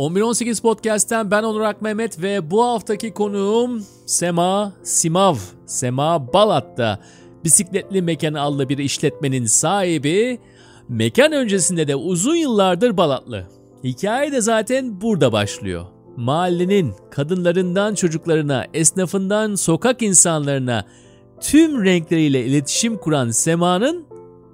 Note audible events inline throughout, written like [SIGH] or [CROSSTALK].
1118 Podcast'ten ben Onur Ak Mehmet ve bu haftaki konuğum Sema Simav. Sema Balat'ta bisikletli mekan adlı bir işletmenin sahibi. Mekan öncesinde de uzun yıllardır Balatlı. Hikaye de zaten burada başlıyor. Mahallenin kadınlarından çocuklarına, esnafından sokak insanlarına tüm renkleriyle iletişim kuran Sema'nın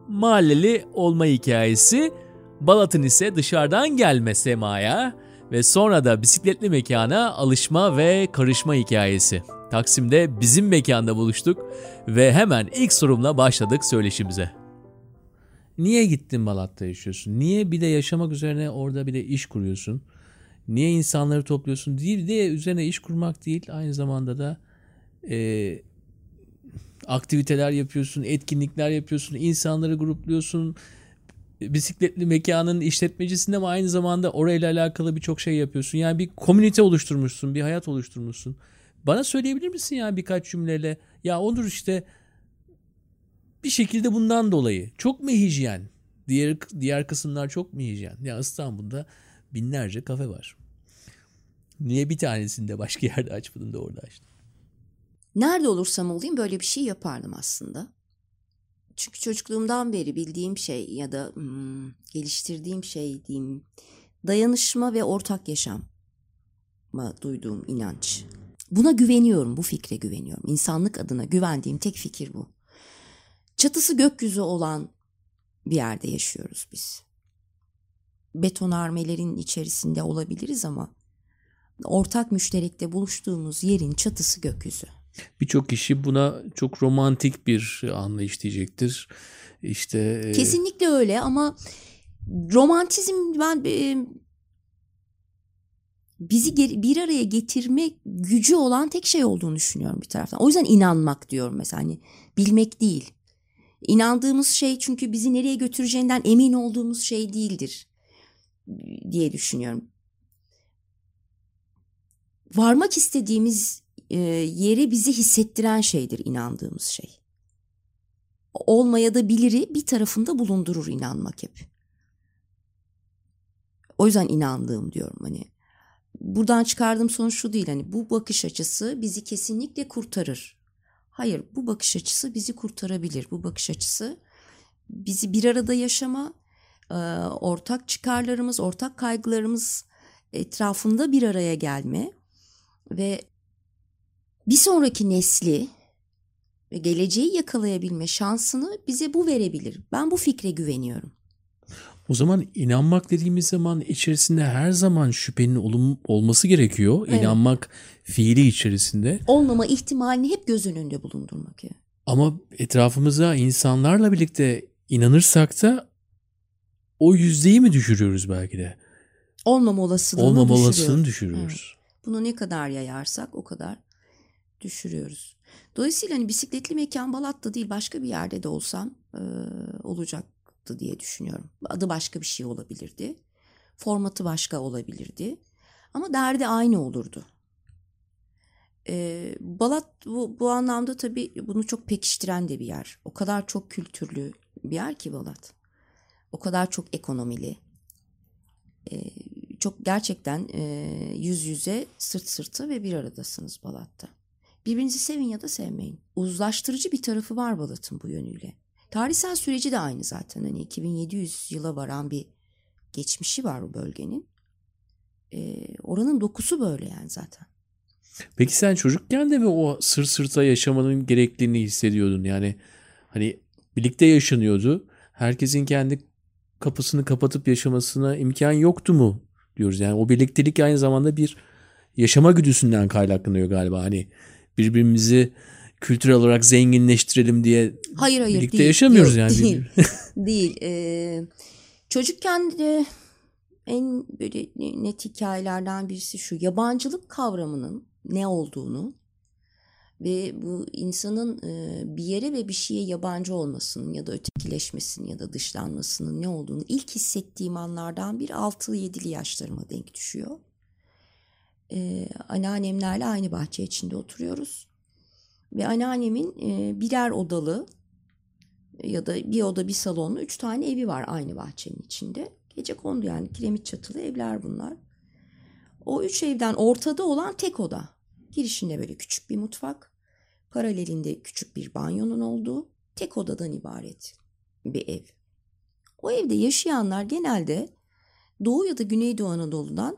mahalleli olma hikayesi, Balat'ın ise dışarıdan gelme Sema'ya ve sonra da bisikletli mekana alışma ve karışma hikayesi. Taksim'de bizim mekanda buluştuk ve hemen ilk sorumla başladık söyleşimize. Niye gittin Balat'ta yaşıyorsun? Niye bir de yaşamak üzerine orada bir de iş kuruyorsun? Niye insanları topluyorsun? Değil de üzerine iş kurmak değil aynı zamanda da e, aktiviteler yapıyorsun, etkinlikler yapıyorsun, insanları grupluyorsun. Bisikletli mekanın işletmecisinde ama aynı zamanda orayla alakalı birçok şey yapıyorsun. Yani bir komünite oluşturmuşsun, bir hayat oluşturmuşsun. Bana söyleyebilir misin ya birkaç cümleyle? Ya olur işte bir şekilde bundan dolayı çok mu hijyen? Diğer diğer kısımlar çok mu hijyen? Ya İstanbul'da binlerce kafe var. Niye bir tanesinde başka yerde açmadın da orada açtın? Nerede olursam olayım böyle bir şey yapardım aslında. Çünkü çocukluğumdan beri bildiğim şey ya da hmm, geliştirdiğim şey diyeyim dayanışma ve ortak yaşam duyduğum inanç. Buna güveniyorum, bu fikre güveniyorum. İnsanlık adına güvendiğim tek fikir bu. Çatısı gökyüzü olan bir yerde yaşıyoruz biz. Betonarmelerin içerisinde olabiliriz ama ortak müşterekte buluştuğumuz yerin çatısı gökyüzü. Birçok kişi buna çok romantik bir anlayış diyecektir. İşte e, kesinlikle öyle ama romantizm ben e, bizi bir araya getirme gücü olan tek şey olduğunu düşünüyorum bir taraftan. O yüzden inanmak diyorum mesela hani bilmek değil. İnandığımız şey çünkü bizi nereye götüreceğinden emin olduğumuz şey değildir diye düşünüyorum. Varmak istediğimiz e, yeri bizi hissettiren şeydir inandığımız şey. Olmaya da biliri bir tarafında bulundurur inanmak hep. O yüzden inandığım diyorum hani. Buradan çıkardığım sonuç şu değil hani bu bakış açısı bizi kesinlikle kurtarır. Hayır bu bakış açısı bizi kurtarabilir. Bu bakış açısı bizi bir arada yaşama, e, ortak çıkarlarımız, ortak kaygılarımız etrafında bir araya gelme ve bir sonraki nesli ve geleceği yakalayabilme şansını bize bu verebilir. Ben bu fikre güveniyorum. O zaman inanmak dediğimiz zaman içerisinde her zaman şüphenin olum, olması gerekiyor. Evet. İnanmak fiili içerisinde. Olmama ihtimalini hep göz önünde bulundurmak. Yani. Ama etrafımıza insanlarla birlikte inanırsak da o yüzdeyi mi düşürüyoruz belki de? Olmama olasılığını Olmama düşürüyor. olasılığını düşürüyoruz. Evet. Bunu ne kadar yayarsak o kadar düşürüyoruz. Dolayısıyla hani bisikletli mekan Balat'ta değil başka bir yerde de olsam e, olacaktı diye düşünüyorum. Adı başka bir şey olabilirdi. Formatı başka olabilirdi. Ama derdi aynı olurdu. E, Balat bu, bu anlamda tabii bunu çok pekiştiren de bir yer. O kadar çok kültürlü bir yer ki Balat. O kadar çok ekonomili. E, çok gerçekten e, yüz yüze sırt sırta ve bir aradasınız Balat'ta. Birbirinizi sevin ya da sevmeyin. Uzlaştırıcı bir tarafı var Balat'ın bu yönüyle. Tarihsel süreci de aynı zaten. Hani 2700 yıla varan bir geçmişi var bu bölgenin. Ee, oranın dokusu böyle yani zaten. Peki sen çocukken de mi o sır sırta yaşamanın gerekliliğini hissediyordun? Yani hani birlikte yaşanıyordu. Herkesin kendi kapısını kapatıp yaşamasına imkan yoktu mu diyoruz. Yani o birliktelik aynı zamanda bir yaşama güdüsünden kaynaklanıyor galiba. Hani birbirimizi kültürel olarak zenginleştirelim diye hayır, hayır, birlikte değil, yaşamıyoruz yok, yani. Değil. [LAUGHS] değil. Ee, çocukken de en böyle net hikayelerden birisi şu yabancılık kavramının ne olduğunu ve bu insanın bir yere ve bir şeye yabancı olmasının ya da ötekileşmesinin ya da dışlanmasının ne olduğunu ilk hissettiğim anlardan bir 6-7'li yaşlarıma denk düşüyor e, anneannemlerle aynı bahçe içinde oturuyoruz. Ve anneannemin e, birer odalı ya da bir oda bir salonlu üç tane evi var aynı bahçenin içinde. Gece kondu yani kiremit çatılı evler bunlar. O üç evden ortada olan tek oda. Girişinde böyle küçük bir mutfak. Paralelinde küçük bir banyonun olduğu tek odadan ibaret bir ev. O evde yaşayanlar genelde Doğu ya da Güneydoğu Anadolu'dan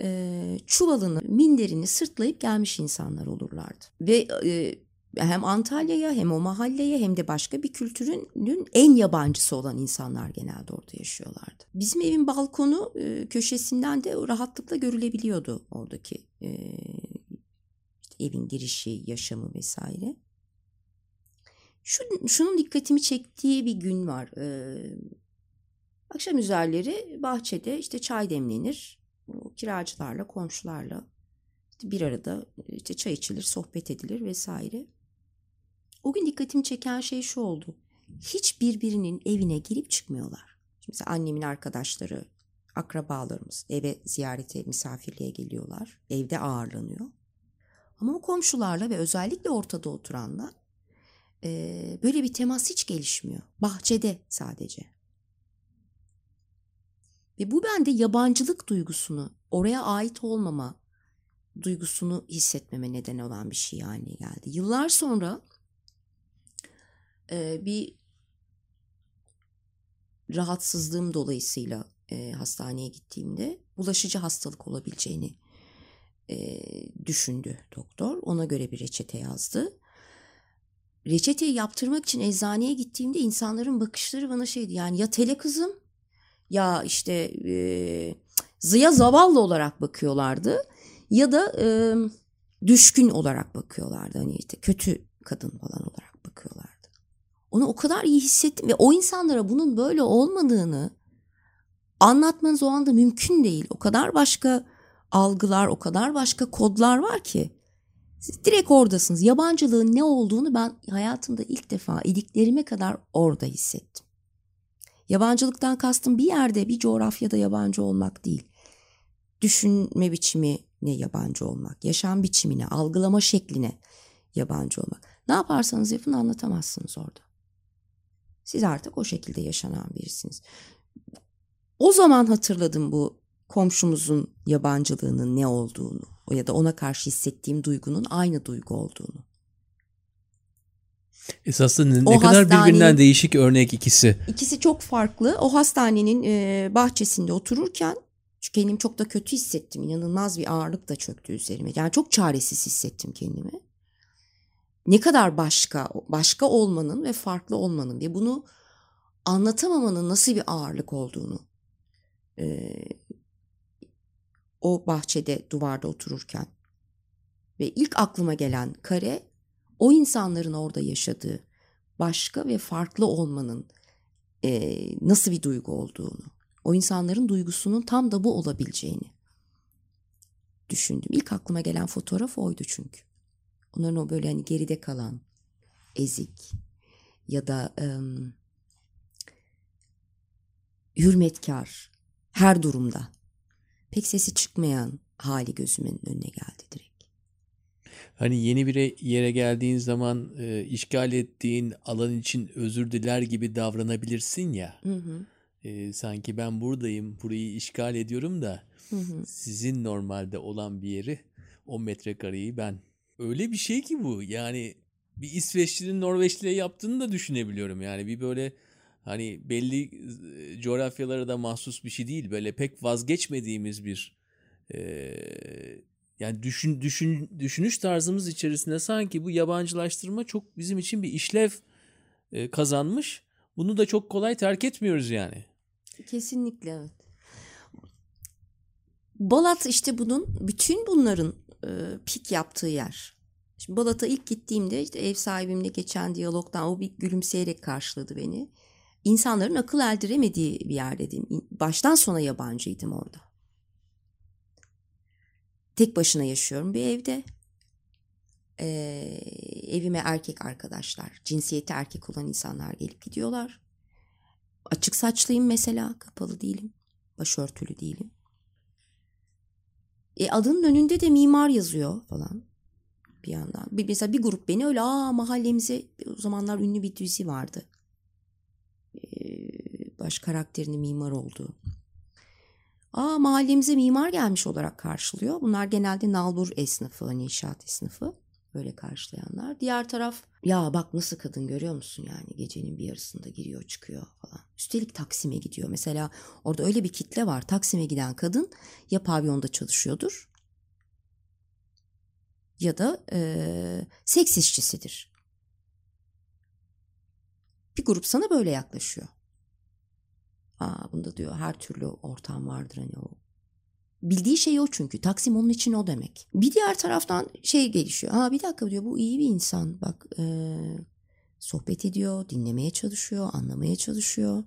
e, çuvalını, minderini sırtlayıp gelmiş insanlar olurlardı. Ve e, hem Antalya'ya hem o mahalleye hem de başka bir kültürün en yabancısı olan insanlar genelde orada yaşıyorlardı. Bizim evin balkonu e, köşesinden de rahatlıkla görülebiliyordu oradaki e, işte evin girişi, yaşamı vesaire. Şu, şunun dikkatimi çektiği bir gün var. Ee, akşam üzerleri bahçede işte çay demlenir. Kiracılarla, komşularla bir arada işte çay içilir, sohbet edilir vesaire. O gün dikkatimi çeken şey şu oldu. Hiç birbirinin evine girip çıkmıyorlar. Şimdi mesela annemin arkadaşları, akrabalarımız eve ziyarete, misafirliğe geliyorlar. Evde ağırlanıyor. Ama o komşularla ve özellikle ortada oturanla e, böyle bir temas hiç gelişmiyor. Bahçede sadece. Ve bu bende yabancılık duygusunu, oraya ait olmama duygusunu hissetmeme neden olan bir şey haline geldi. Yıllar sonra e, bir rahatsızlığım dolayısıyla e, hastaneye gittiğimde bulaşıcı hastalık olabileceğini e, düşündü doktor. Ona göre bir reçete yazdı. Reçeteyi yaptırmak için eczaneye gittiğimde insanların bakışları bana şeydi yani ya tele kızım ya işte e, zıya zavallı olarak bakıyorlardı ya da e, düşkün olarak bakıyorlardı. Hani işte kötü kadın falan olarak bakıyorlardı. Onu o kadar iyi hissettim ve o insanlara bunun böyle olmadığını anlatmanız o anda mümkün değil. O kadar başka algılar, o kadar başka kodlar var ki. Siz direkt oradasınız. Yabancılığın ne olduğunu ben hayatımda ilk defa iliklerime kadar orada hissettim. Yabancılıktan kastım bir yerde, bir coğrafyada yabancı olmak değil. Düşünme biçimine yabancı olmak, yaşam biçimine, algılama şekline yabancı olmak. Ne yaparsanız yapın anlatamazsınız orada. Siz artık o şekilde yaşanan birisiniz. O zaman hatırladım bu komşumuzun yabancılığının ne olduğunu ya da ona karşı hissettiğim duygunun aynı duygu olduğunu. Esasında ne, ne kadar birbirinden değişik örnek ikisi. İkisi çok farklı. O hastanenin e, bahçesinde otururken çünkü kendimi çok da kötü hissettim. İnanılmaz bir ağırlık da çöktü üzerime. Yani çok çaresiz hissettim kendimi. Ne kadar başka, başka olmanın ve farklı olmanın diye bunu anlatamamanın nasıl bir ağırlık olduğunu e, o bahçede duvarda otururken ve ilk aklıma gelen kare o insanların orada yaşadığı başka ve farklı olmanın e, nasıl bir duygu olduğunu, o insanların duygusunun tam da bu olabileceğini düşündüm. İlk aklıma gelen fotoğraf oydu çünkü. Onların o böyle hani geride kalan, ezik ya da ım, hürmetkar her durumda pek sesi çıkmayan hali gözümün önüne geldi direkt. Hani yeni bir yere geldiğin zaman e, işgal ettiğin alan için özür diler gibi davranabilirsin ya. Hı hı. E, sanki ben buradayım, burayı işgal ediyorum da hı hı. sizin normalde olan bir yeri 10 metrekareyi ben. Öyle bir şey ki bu. Yani bir İsveçlinin Norveçli'ye yaptığını da düşünebiliyorum. Yani bir böyle hani belli e, coğrafyalara da mahsus bir şey değil. Böyle pek vazgeçmediğimiz bir e, yani düşün, düşün, düşünüş tarzımız içerisinde sanki bu yabancılaştırma çok bizim için bir işlev e, kazanmış. Bunu da çok kolay terk etmiyoruz yani. Kesinlikle evet. Balat işte bunun bütün bunların e, pik yaptığı yer. Şimdi Balat'a ilk gittiğimde işte ev sahibimle geçen diyalogdan o bir gülümseyerek karşıladı beni insanların akıl erdiremediği bir yerdeydim. Baştan sona yabancıydım orada. Tek başına yaşıyorum bir evde. Ee, evime erkek arkadaşlar, cinsiyeti erkek olan insanlar gelip gidiyorlar. Açık saçlıyım mesela, kapalı değilim. Başörtülü değilim. E, adının önünde de mimar yazıyor falan bir yandan. Bir, mesela bir grup beni öyle aa mahallemize o zamanlar ünlü bir dizi vardı baş karakterinin mimar olduğu. Aa mahallemize mimar gelmiş olarak karşılıyor. Bunlar genelde nalbur esnafı, hani inşaat esnafı. Böyle karşılayanlar. Diğer taraf ya bak nasıl kadın görüyor musun yani gecenin bir yarısında giriyor çıkıyor falan. Üstelik Taksim'e gidiyor. Mesela orada öyle bir kitle var. Taksim'e giden kadın ya pavyonda çalışıyordur ya da e, seks işçisidir. Bir grup sana böyle yaklaşıyor. Aa, bunda diyor her türlü ortam vardır hani o. Bildiği şey o çünkü. Taksim onun için o demek. Bir diğer taraftan şey gelişiyor. Aa bir dakika diyor bu iyi bir insan. Bak e, sohbet ediyor, dinlemeye çalışıyor, anlamaya çalışıyor.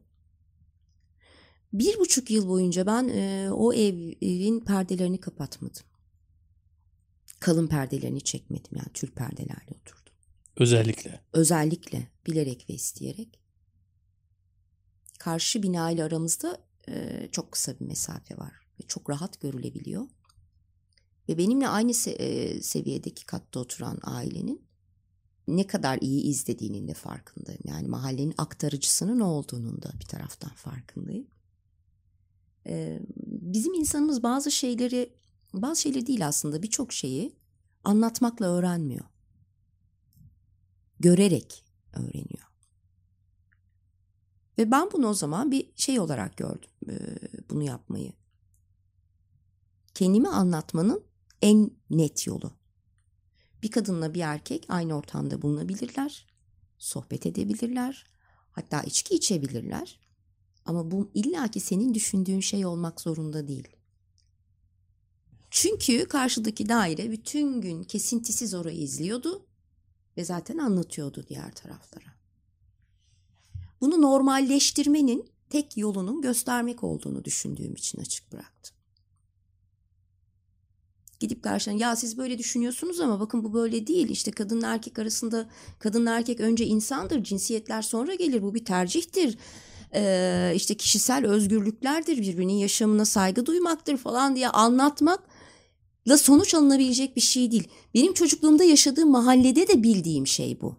Bir buçuk yıl boyunca ben e, o ev, evin perdelerini kapatmadım. Kalın perdelerini çekmedim yani tül perdelerle oturdum. Özellikle. Özellikle bilerek ve isteyerek. Karşı bina ile aramızda e, çok kısa bir mesafe var ve çok rahat görülebiliyor. Ve benimle aynı se- e, seviyedeki katta oturan ailenin ne kadar iyi izlediğinin de farkındayım. Yani mahallenin aktarıcısının olduğunun da bir taraftan farkındayım. E, bizim insanımız bazı şeyleri, bazı şeyleri değil aslında birçok şeyi anlatmakla öğrenmiyor. Görerek öğreniyor. Ve ben bunu o zaman bir şey olarak gördüm bunu yapmayı. Kendimi anlatmanın en net yolu. Bir kadınla bir erkek aynı ortamda bulunabilirler, sohbet edebilirler, hatta içki içebilirler. Ama bu illaki senin düşündüğün şey olmak zorunda değil. Çünkü karşıdaki daire bütün gün kesintisiz orayı izliyordu ve zaten anlatıyordu diğer taraflara. Bunu normalleştirmenin tek yolunun göstermek olduğunu düşündüğüm için açık bıraktım. Gidip karşına ya siz böyle düşünüyorsunuz ama bakın bu böyle değil. İşte kadınla erkek arasında kadınla erkek önce insandır, cinsiyetler sonra gelir. Bu bir tercihtir. Ee, işte kişisel özgürlüklerdir, birbirinin yaşamına saygı duymaktır falan diye anlatmakla sonuç alınabilecek bir şey değil. Benim çocukluğumda yaşadığım mahallede de bildiğim şey bu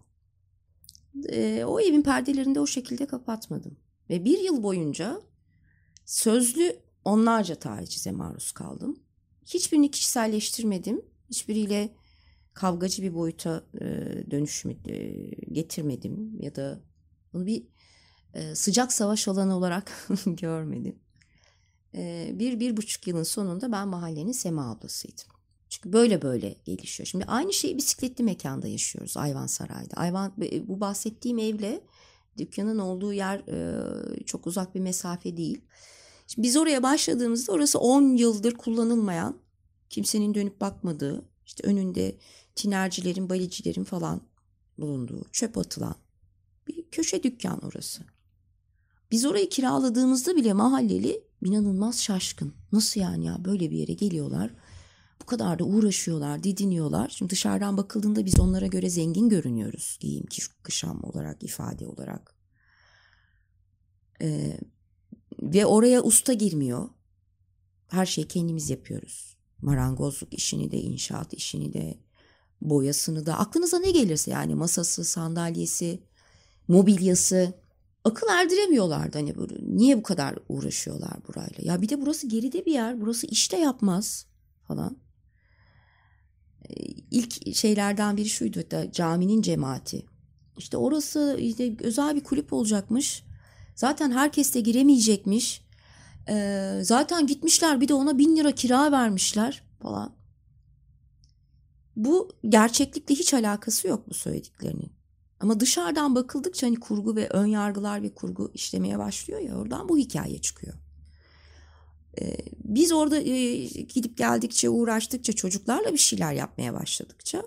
e, o evin perdelerini de o şekilde kapatmadım. Ve bir yıl boyunca sözlü onlarca tacize maruz kaldım. Hiçbirini kişiselleştirmedim. Hiçbiriyle kavgacı bir boyuta e, dönüşüm e, getirmedim ya da bunu bir e, sıcak savaş alanı olarak [LAUGHS] görmedim. E, bir, bir buçuk yılın sonunda ben mahallenin Sema ablasıydım. Çünkü böyle böyle gelişiyor. Şimdi aynı şeyi bisikletli mekanda yaşıyoruz Ayvansaray'da. Ayvan, bu bahsettiğim evle dükkanın olduğu yer e, çok uzak bir mesafe değil. Şimdi biz oraya başladığımızda orası 10 yıldır kullanılmayan, kimsenin dönüp bakmadığı, işte önünde tinercilerin, balicilerin falan bulunduğu, çöp atılan bir köşe dükkan orası. Biz orayı kiraladığımızda bile mahalleli inanılmaz şaşkın. Nasıl yani ya böyle bir yere geliyorlar bu kadar da uğraşıyorlar, didiniyorlar. Şimdi dışarıdan bakıldığında biz onlara göre zengin görünüyoruz. Giyim, kışam olarak, ifade olarak. Ee, ve oraya usta girmiyor. Her şeyi kendimiz yapıyoruz. Marangozluk işini de, inşaat işini de, boyasını da. Aklınıza ne gelirse yani masası, sandalyesi, mobilyası. Akıl erdiremiyorlardı hani böyle. Niye bu kadar uğraşıyorlar burayla? Ya bir de burası geride bir yer. Burası işte yapmaz falan ilk şeylerden biri şuydu da caminin cemaati. İşte orası işte özel bir kulüp olacakmış. Zaten herkes de giremeyecekmiş. Ee, zaten gitmişler bir de ona bin lira kira vermişler falan. Bu gerçeklikle hiç alakası yok bu söylediklerinin. Ama dışarıdan bakıldıkça hani kurgu ve ön yargılar ve kurgu işlemeye başlıyor ya oradan bu hikaye çıkıyor. Ee, biz orada e, gidip geldikçe uğraştıkça çocuklarla bir şeyler yapmaya başladıkça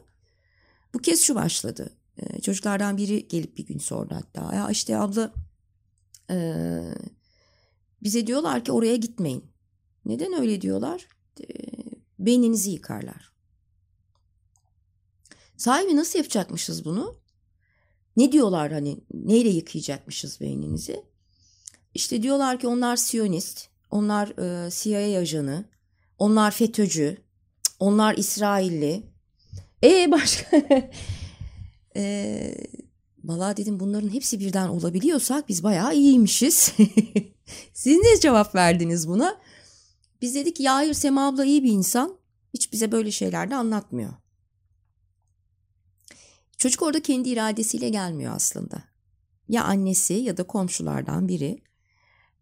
bu kez şu başladı. Ee, çocuklardan biri gelip bir gün sordu hatta ya işte abla e, bize diyorlar ki oraya gitmeyin. Neden öyle diyorlar? Beyninizi yıkarlar. Sahibi nasıl yapacakmışız bunu? Ne diyorlar hani neyle yıkayacakmışız beyninizi? İşte diyorlar ki onlar siyonist onlar e, CIA ajanı. Onlar FETÖ'cü. Onlar İsrailli. E başka? [LAUGHS] e, Valla dedim bunların hepsi birden olabiliyorsak biz bayağı iyiymişiz. [LAUGHS] Siz ne cevap verdiniz buna? Biz dedik ya hayır Sema abla iyi bir insan. Hiç bize böyle şeyler de anlatmıyor. Çocuk orada kendi iradesiyle gelmiyor aslında. Ya annesi ya da komşulardan biri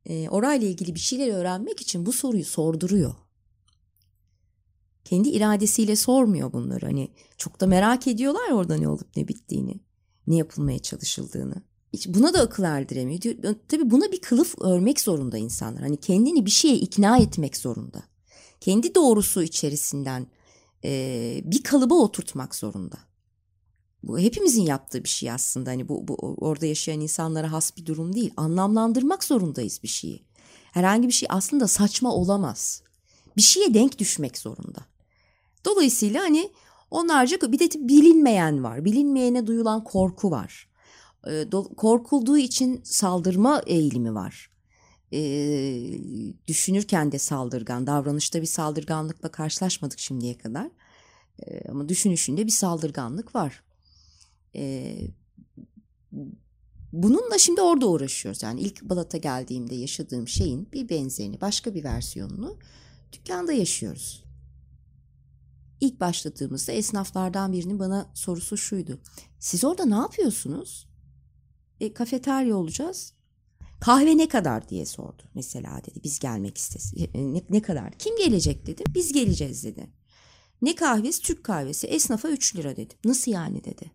e, orayla ilgili bir şeyler öğrenmek için bu soruyu sorduruyor. Kendi iradesiyle sormuyor bunları. Hani çok da merak ediyorlar orada ne olup ne bittiğini, ne yapılmaya çalışıldığını. Hiç buna da akıl erdiremiyor. Tabii buna bir kılıf örmek zorunda insanlar. Hani kendini bir şeye ikna etmek zorunda. Kendi doğrusu içerisinden e, bir kalıba oturtmak zorunda. Bu hepimizin yaptığı bir şey aslında. Hani bu, bu orada yaşayan insanlara has bir durum değil. Anlamlandırmak zorundayız bir şeyi. Herhangi bir şey aslında saçma olamaz. Bir şeye denk düşmek zorunda. Dolayısıyla hani onlarca bir de bilinmeyen var. Bilinmeyene duyulan korku var. E, korkulduğu için saldırma eğilimi var. E, düşünürken de saldırgan, davranışta bir saldırganlıkla karşılaşmadık şimdiye kadar. E, ama düşünüşünde bir saldırganlık var. E, bununla şimdi orada uğraşıyoruz. Yani ilk Balat'a geldiğimde yaşadığım şeyin bir benzerini, başka bir versiyonunu dükkanda yaşıyoruz. İlk başladığımızda esnaflardan birinin bana sorusu şuydu. Siz orada ne yapıyorsunuz? E, kafeterya olacağız. Kahve ne kadar diye sordu mesela dedi. Biz gelmek istes. E, ne, ne kadar? Kim gelecek dedim. Biz geleceğiz dedi. Ne kahvesi? Türk kahvesi. Esnafa 3 lira dedim. Nasıl yani dedi.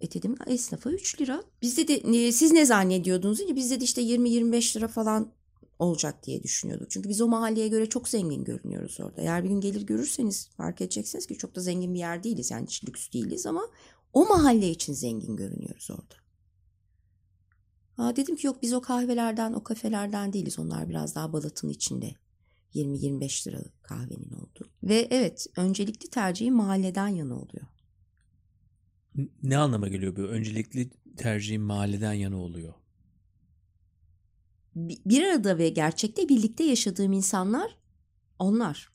E dedim esnafa 3 lira. Biz de, de siz ne zannediyordunuz? Biz de işte 20-25 lira falan olacak diye düşünüyorduk. Çünkü biz o mahalleye göre çok zengin görünüyoruz orada. Eğer bir gün gelir görürseniz fark edeceksiniz ki çok da zengin bir yer değiliz. Yani hiç lüks değiliz ama o mahalle için zengin görünüyoruz orada. Aa, dedim ki yok biz o kahvelerden, o kafelerden değiliz. Onlar biraz daha Balat'ın içinde. 20-25 lira kahvenin oldu. Ve evet öncelikli tercihi mahalleden yana oluyor. Ne anlama geliyor bu? Öncelikli tercihim mahalleden yana oluyor. Bir arada ve gerçekte birlikte yaşadığım insanlar onlar.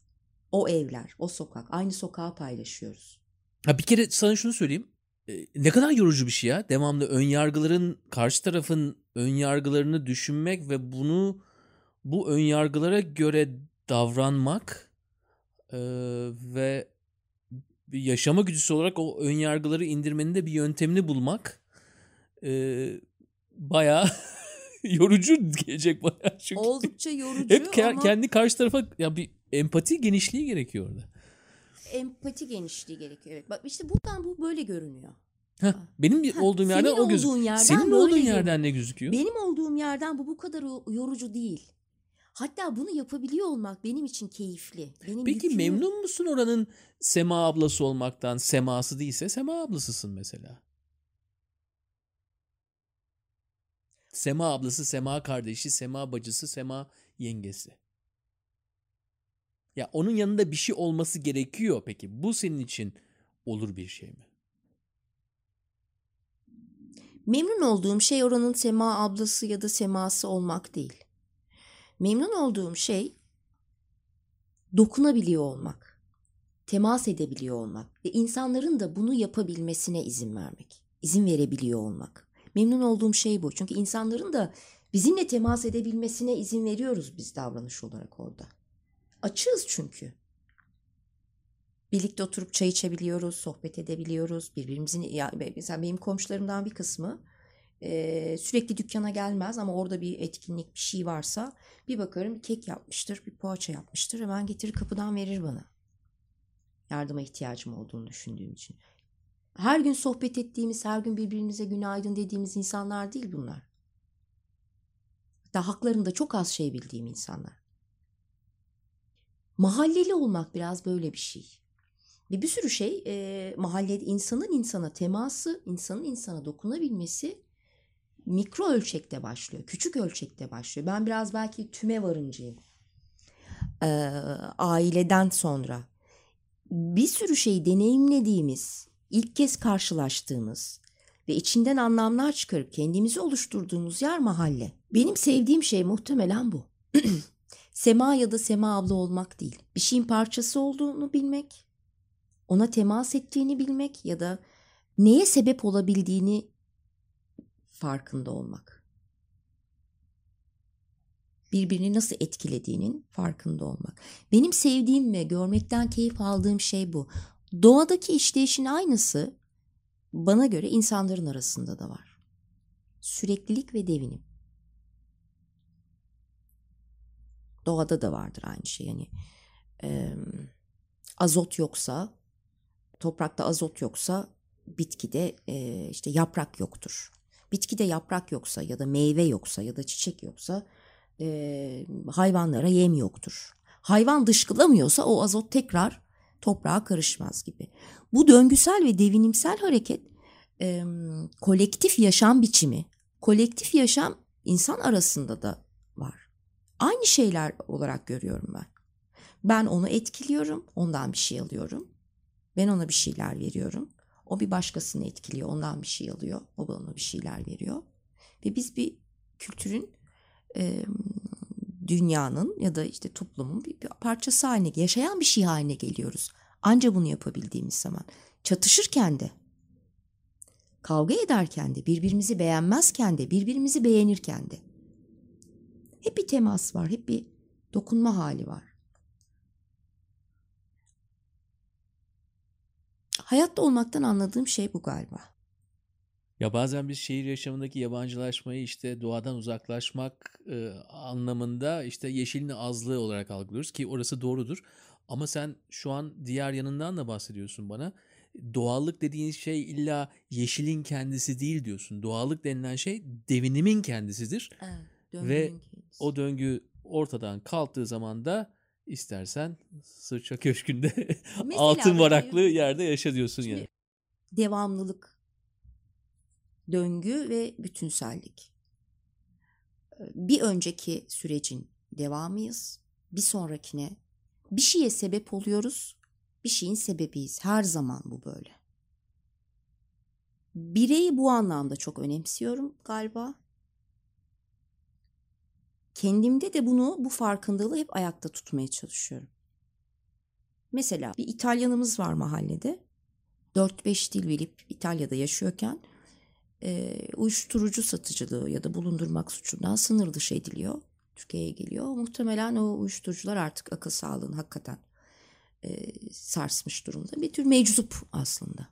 O evler, o sokak. Aynı sokağı paylaşıyoruz. Ha bir kere sana şunu söyleyeyim. E, ne kadar yorucu bir şey ya. Devamlı ön yargıların karşı tarafın ön yargılarını düşünmek ve bunu bu ön yargılara göre davranmak e, ve yaşama güdüsü olarak o ön yargıları indirmenin de bir yöntemini bulmak e, bayağı [LAUGHS] yorucu gelecek bana. [LAUGHS] Çünkü Oldukça yorucu hep ke- ama... kendi karşı tarafa ya bir empati genişliği gerekiyor orada empati genişliği gerekiyor. Evet. Bak işte buradan bu böyle görünüyor. Heh, benim Heh, olduğum yerden o gözüküyor. Senin olduğun yerden ne gözüküyor? Benim olduğum yerden bu bu kadar yorucu değil. Hatta bunu yapabiliyor olmak benim için keyifli. Benim Peki yükümü... memnun musun oranın Sema ablası olmaktan? Seması değilse Sema ablasısın mesela. Sema ablası, Sema kardeşi, Sema bacısı, Sema yengesi. Ya onun yanında bir şey olması gerekiyor peki. Bu senin için olur bir şey mi? Memnun olduğum şey oranın Sema ablası ya da Seması olmak değil. Memnun olduğum şey dokunabiliyor olmak, temas edebiliyor olmak ve insanların da bunu yapabilmesine izin vermek, izin verebiliyor olmak. Memnun olduğum şey bu. Çünkü insanların da bizimle temas edebilmesine izin veriyoruz biz davranış olarak orada. Açığız çünkü. Birlikte oturup çay içebiliyoruz, sohbet edebiliyoruz. Birbirimizin ya mesela benim komşularımdan bir kısmı e, sürekli dükkana gelmez ama orada bir etkinlik bir şey varsa bir bakarım kek yapmıştır, bir poğaça yapmıştır. Hemen getirir kapıdan verir bana. Yardıma ihtiyacım olduğunu düşündüğüm için. Her gün sohbet ettiğimiz, her gün birbirimize günaydın dediğimiz insanlar değil bunlar. Hatta haklarında çok az şey bildiğim insanlar. Mahalleli olmak biraz böyle bir şey. Ve bir sürü şey e, mahallede insanın insana teması, insanın insana dokunabilmesi mikro ölçekte başlıyor. Küçük ölçekte başlıyor. Ben biraz belki tüme varıncıyım. Ee, aileden sonra. Bir sürü şeyi deneyimlediğimiz, ilk kez karşılaştığımız ve içinden anlamlar çıkarıp kendimizi oluşturduğumuz yer mahalle. Benim sevdiğim şey muhtemelen bu. [CLEARS THROAT] Sema ya da Sema abla olmak değil. Bir şeyin parçası olduğunu bilmek, ona temas ettiğini bilmek ya da neye sebep olabildiğini farkında olmak. birbirini nasıl etkilediğinin farkında olmak. Benim sevdiğim ve görmekten keyif aldığım şey bu. Doğadaki işleyişin aynısı bana göre insanların arasında da var. Süreklilik ve devinim. Doğada da vardır aynı şey. Yani e, azot yoksa, toprakta azot yoksa bitkide e, işte yaprak yoktur. Bitkide yaprak yoksa ya da meyve yoksa ya da çiçek yoksa e, hayvanlara yem yoktur. Hayvan dışkılamıyorsa o azot tekrar toprağa karışmaz gibi. Bu döngüsel ve devinimsel hareket e, kolektif yaşam biçimi, kolektif yaşam insan arasında da var. Aynı şeyler olarak görüyorum ben. Ben onu etkiliyorum, ondan bir şey alıyorum. Ben ona bir şeyler veriyorum. O bir başkasını etkiliyor, ondan bir şey alıyor. O bana bir şeyler veriyor. Ve biz bir kültürün, e, dünyanın ya da işte toplumun bir, bir parçası haline, yaşayan bir şey haline geliyoruz. Anca bunu yapabildiğimiz zaman. Çatışırken de, kavga ederken de, birbirimizi beğenmezken de, birbirimizi beğenirken de. Hep bir temas var, hep bir dokunma hali var. Hayatta olmaktan anladığım şey bu galiba. Ya bazen biz şehir yaşamındaki yabancılaşmayı işte doğadan uzaklaşmak e, anlamında işte yeşilin azlığı olarak algılıyoruz ki orası doğrudur. Ama sen şu an diğer yanından da bahsediyorsun bana. Doğallık dediğin şey illa yeşilin kendisi değil diyorsun. Doğallık denilen şey devinimin kendisidir. Evet, Ve kendisi. o döngü ortadan kalktığı zaman da istersen Sırça Köşkü'nde [LAUGHS] altın varaklı yerde yaşa diyorsun yani. devamlılık, döngü ve bütünsellik. Bir önceki sürecin devamıyız. Bir sonrakine bir şeye sebep oluyoruz. Bir şeyin sebebiyiz. Her zaman bu böyle. Bireyi bu anlamda çok önemsiyorum galiba. Kendimde de bunu, bu farkındalığı hep ayakta tutmaya çalışıyorum. Mesela bir İtalyanımız var mahallede. 4-5 dil bilip İtalya'da yaşıyorken e, uyuşturucu satıcılığı ya da bulundurmak suçundan sınır dışı ediliyor. Türkiye'ye geliyor. Muhtemelen o uyuşturucular artık akıl sağlığını hakikaten e, sarsmış durumda. Bir tür meczup aslında.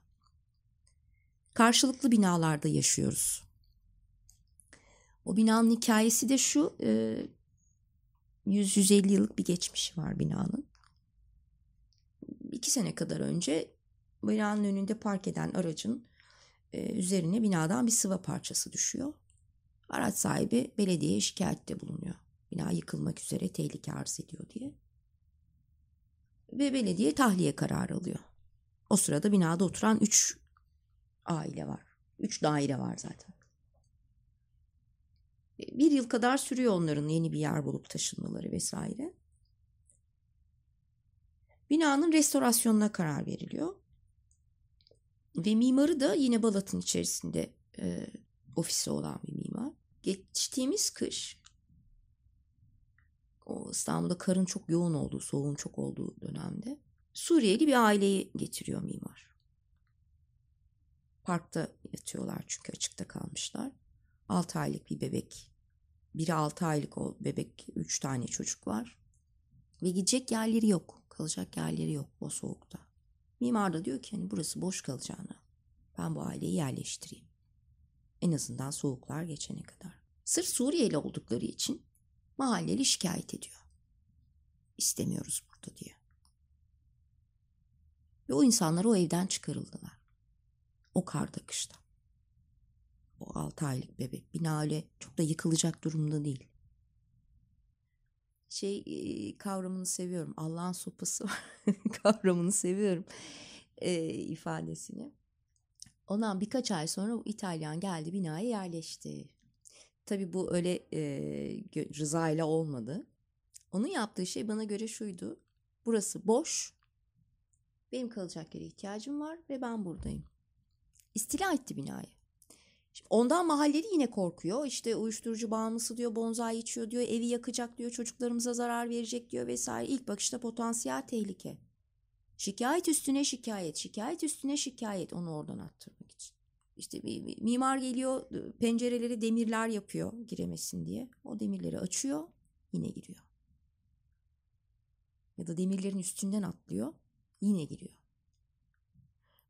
Karşılıklı binalarda yaşıyoruz. O binanın hikayesi de şu, e, 100-150 yıllık bir geçmişi var binanın. İki sene kadar önce binanın önünde park eden aracın e, üzerine binadan bir sıva parçası düşüyor. Araç sahibi belediyeye şikayette bulunuyor. Bina yıkılmak üzere tehlike arz ediyor diye. Ve belediye tahliye kararı alıyor. O sırada binada oturan 3 aile var. 3 daire var zaten. Bir yıl kadar sürüyor onların yeni bir yer bulup taşınmaları vesaire. Binanın restorasyonuna karar veriliyor. Ve mimarı da yine Balat'ın içerisinde e, ofisi olan bir mimar. Geçtiğimiz kış o İstanbul'da karın çok yoğun olduğu, soğuğun çok olduğu dönemde Suriyeli bir aileyi getiriyor mimar. Parkta yatıyorlar çünkü açıkta kalmışlar. 6 aylık bir bebek. Biri 6 aylık o bebek, 3 tane çocuk var. Ve gidecek yerleri yok. Kalacak yerleri yok o soğukta. Mimar da diyor ki hani burası boş kalacağına ben bu aileyi yerleştireyim. En azından soğuklar geçene kadar. Sırf Suriyeli oldukları için mahalleli şikayet ediyor. İstemiyoruz burada diye. Ve o insanlar o evden çıkarıldılar. O karda kışta. O 6 aylık bebek. Bina öyle çok da yıkılacak durumda değil. Şey kavramını seviyorum. Allah'ın sopası [LAUGHS] kavramını seviyorum. E, ifadesini. Ondan birkaç ay sonra o İtalyan geldi binaya yerleşti. Tabii bu öyle e, rıza ile olmadı. Onun yaptığı şey bana göre şuydu. Burası boş. Benim kalacak yere ihtiyacım var ve ben buradayım. İstila etti binayı. Şimdi Ondan mahalleli yine korkuyor. İşte uyuşturucu bağımlısı diyor, bonzai içiyor diyor, evi yakacak diyor, çocuklarımıza zarar verecek diyor vesaire. İlk bakışta potansiyel tehlike. Şikayet üstüne şikayet, şikayet üstüne şikayet onu oradan attırmak için. İşte mimar geliyor, pencereleri demirler yapıyor giremesin diye. O demirleri açıyor. yine giriyor. Ya da demirlerin üstünden atlıyor, yine giriyor.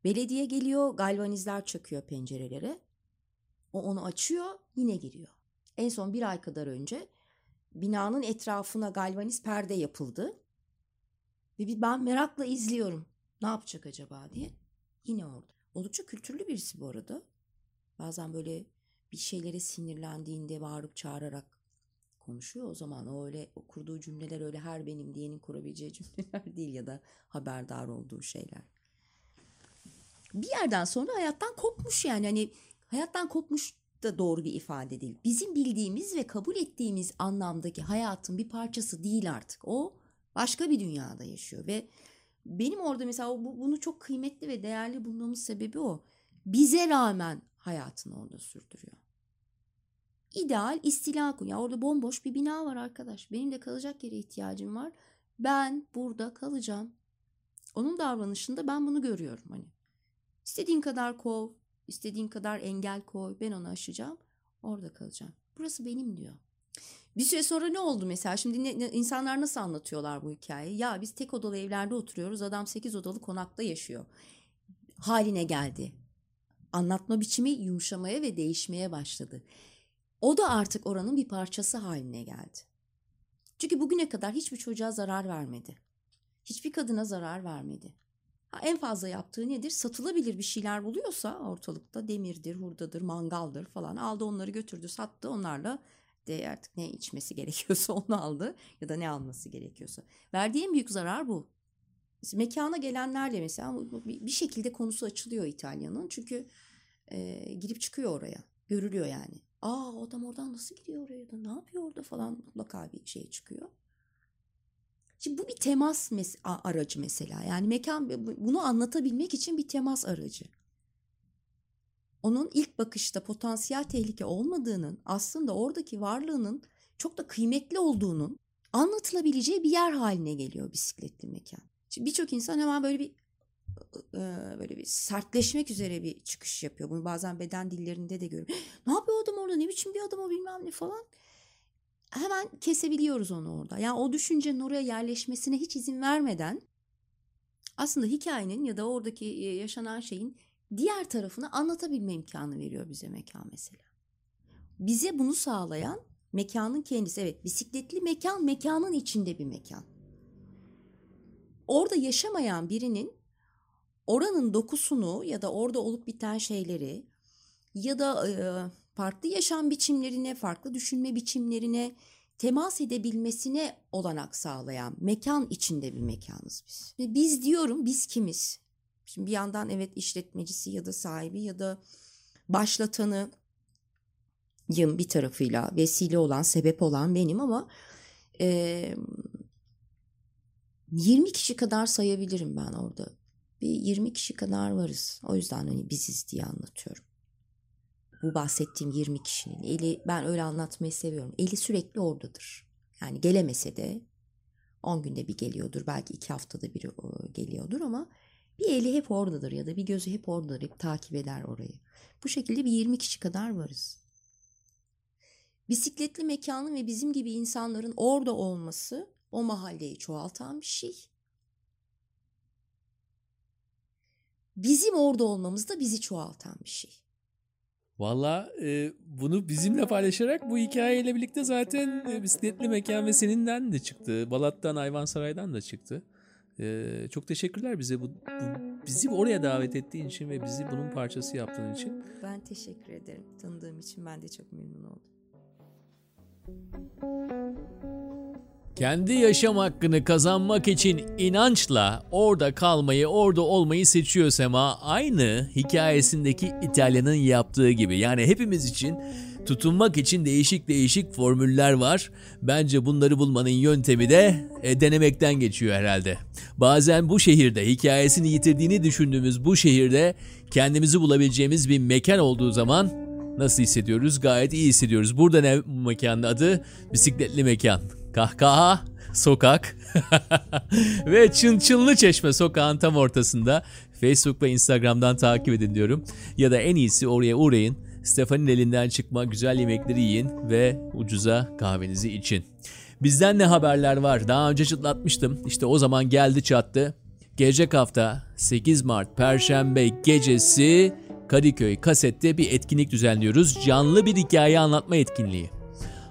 Belediye geliyor, galvanizler çakıyor pencerelere. O onu açıyor, yine giriyor. En son bir ay kadar önce binanın etrafına galvaniz perde yapıldı. Ve ben merakla izliyorum. Ne yapacak acaba diye. Yine orada. Oldukça kültürlü birisi bu arada. Bazen böyle bir şeylere sinirlendiğinde bağırıp çağırarak konuşuyor. O zaman o öyle o kurduğu cümleler öyle her benim diyenin kurabileceği cümleler [LAUGHS] değil ya da haberdar olduğu şeyler. Bir yerden sonra hayattan kopmuş yani hani hayattan kopmuş da doğru bir ifade değil. Bizim bildiğimiz ve kabul ettiğimiz anlamdaki hayatın bir parçası değil artık. O başka bir dünyada yaşıyor ve benim orada mesela bunu çok kıymetli ve değerli bulmamın sebebi o. Bize rağmen hayatını orada sürdürüyor. İdeal istila Ya orada bomboş bir bina var arkadaş. Benim de kalacak yere ihtiyacım var. Ben burada kalacağım. Onun davranışında ben bunu görüyorum hani. İstediğin kadar kov, istediğin kadar engel koy. Ben onu aşacağım. Orada kalacağım. Burası benim diyor. Bir süre sonra ne oldu mesela? Şimdi ne, insanlar nasıl anlatıyorlar bu hikayeyi? Ya biz tek odalı evlerde oturuyoruz. Adam sekiz odalı konakta yaşıyor. Haline geldi. Anlatma biçimi yumuşamaya ve değişmeye başladı. O da artık oranın bir parçası haline geldi. Çünkü bugüne kadar hiçbir çocuğa zarar vermedi. Hiçbir kadına zarar vermedi. En fazla yaptığı nedir? Satılabilir bir şeyler buluyorsa ortalıkta demirdir, hurdadır, mangaldır falan aldı onları götürdü sattı onlarla de artık ne içmesi [LAUGHS] gerekiyorsa onu aldı ya da ne alması gerekiyorsa. Verdiği en büyük zarar bu. Mekana gelenlerle mesela bir şekilde konusu açılıyor İtalya'nın çünkü e, girip çıkıyor oraya görülüyor yani. Aa adam oradan nasıl gidiyor oraya da ne yapıyor orada falan mutlaka bir şey çıkıyor. Şimdi bu bir temas mes- aracı mesela. Yani mekan bunu anlatabilmek için bir temas aracı. Onun ilk bakışta potansiyel tehlike olmadığının, aslında oradaki varlığının çok da kıymetli olduğunun anlatılabileceği bir yer haline geliyor bisikletli mekan. Şimdi birçok insan hemen böyle bir böyle bir sertleşmek üzere bir çıkış yapıyor. Bunu bazen beden dillerinde de görüyorum. [GASPS] ne yapıyor adam orada? Ne biçim bir adam o bilmem ne falan hemen kesebiliyoruz onu orada. Yani o düşüncenin oraya yerleşmesine hiç izin vermeden aslında hikayenin ya da oradaki yaşanan şeyin diğer tarafını anlatabilme imkanı veriyor bize mekan mesela. Bize bunu sağlayan mekanın kendisi. Evet bisikletli mekan mekanın içinde bir mekan. Orada yaşamayan birinin oranın dokusunu ya da orada olup biten şeyleri ya da e, farklı yaşam biçimlerine, farklı düşünme biçimlerine temas edebilmesine olanak sağlayan mekan içinde bir mekanız biz. Ve biz diyorum biz kimiz? Şimdi bir yandan evet işletmecisi ya da sahibi ya da başlatanı yım bir tarafıyla vesile olan, sebep olan benim ama e, 20 kişi kadar sayabilirim ben orada. Bir 20 kişi kadar varız. O yüzden hani biziz diye anlatıyorum bu bahsettiğim 20 kişinin eli ben öyle anlatmayı seviyorum. Eli sürekli oradadır. Yani gelemese de 10 günde bir geliyordur. Belki 2 haftada bir geliyordur ama bir eli hep oradadır ya da bir gözü hep oradadır. Hep takip eder orayı. Bu şekilde bir 20 kişi kadar varız. Bisikletli mekanın ve bizim gibi insanların orada olması o mahalleyi çoğaltan bir şey. Bizim orada olmamız da bizi çoğaltan bir şey. Valla e, bunu bizimle paylaşarak bu hikayeyle birlikte zaten e, bisikletli mekan ve seninden de çıktı. Balat'tan, Ayvansaray'dan da çıktı. E, çok teşekkürler bize bu, bu bizi oraya davet ettiğin için ve bizi bunun parçası yaptığın için. Ben teşekkür ederim. Tanıdığım için ben de çok memnun oldum. Kendi yaşam hakkını kazanmak için inançla orada kalmayı, orada olmayı seçiyor Sema. Aynı hikayesindeki İtalya'nın yaptığı gibi. Yani hepimiz için tutunmak için değişik değişik formüller var. Bence bunları bulmanın yöntemi de e, denemekten geçiyor herhalde. Bazen bu şehirde hikayesini yitirdiğini düşündüğümüz bu şehirde kendimizi bulabileceğimiz bir mekan olduğu zaman nasıl hissediyoruz? Gayet iyi hissediyoruz. Burada ne bu mekanın adı? Bisikletli mekan kahkaha, sokak [LAUGHS] ve Çın Çınlı Çeşme sokağın tam ortasında Facebook ve Instagram'dan takip edin diyorum. Ya da en iyisi oraya uğrayın Stefan'ın elinden çıkma güzel yemekleri yiyin ve ucuza kahvenizi için. Bizden ne haberler var? Daha önce çıtlatmıştım. İşte o zaman geldi çattı. Gelecek hafta 8 Mart Perşembe gecesi Kadıköy Kaset'te bir etkinlik düzenliyoruz. Canlı bir hikaye anlatma etkinliği.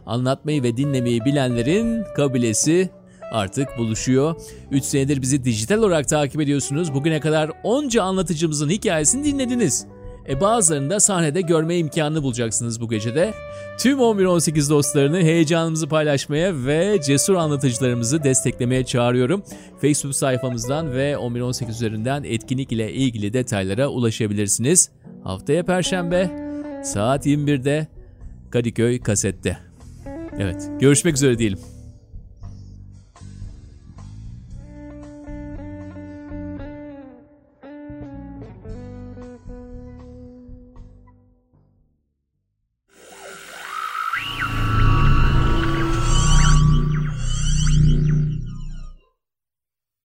Anlatmayı ve dinlemeyi bilenlerin kabilesi artık buluşuyor. 3 senedir bizi dijital olarak takip ediyorsunuz. Bugüne kadar onca anlatıcımızın hikayesini dinlediniz. E bazılarını da sahnede görme imkanını bulacaksınız bu gecede. Tüm 11-18 dostlarını heyecanımızı paylaşmaya ve cesur anlatıcılarımızı desteklemeye çağırıyorum. Facebook sayfamızdan ve 11-18 üzerinden etkinlik ile ilgili detaylara ulaşabilirsiniz. Haftaya Perşembe saat 21'de Kadıköy Kaset'te. Evet görüşmek üzere diyelim.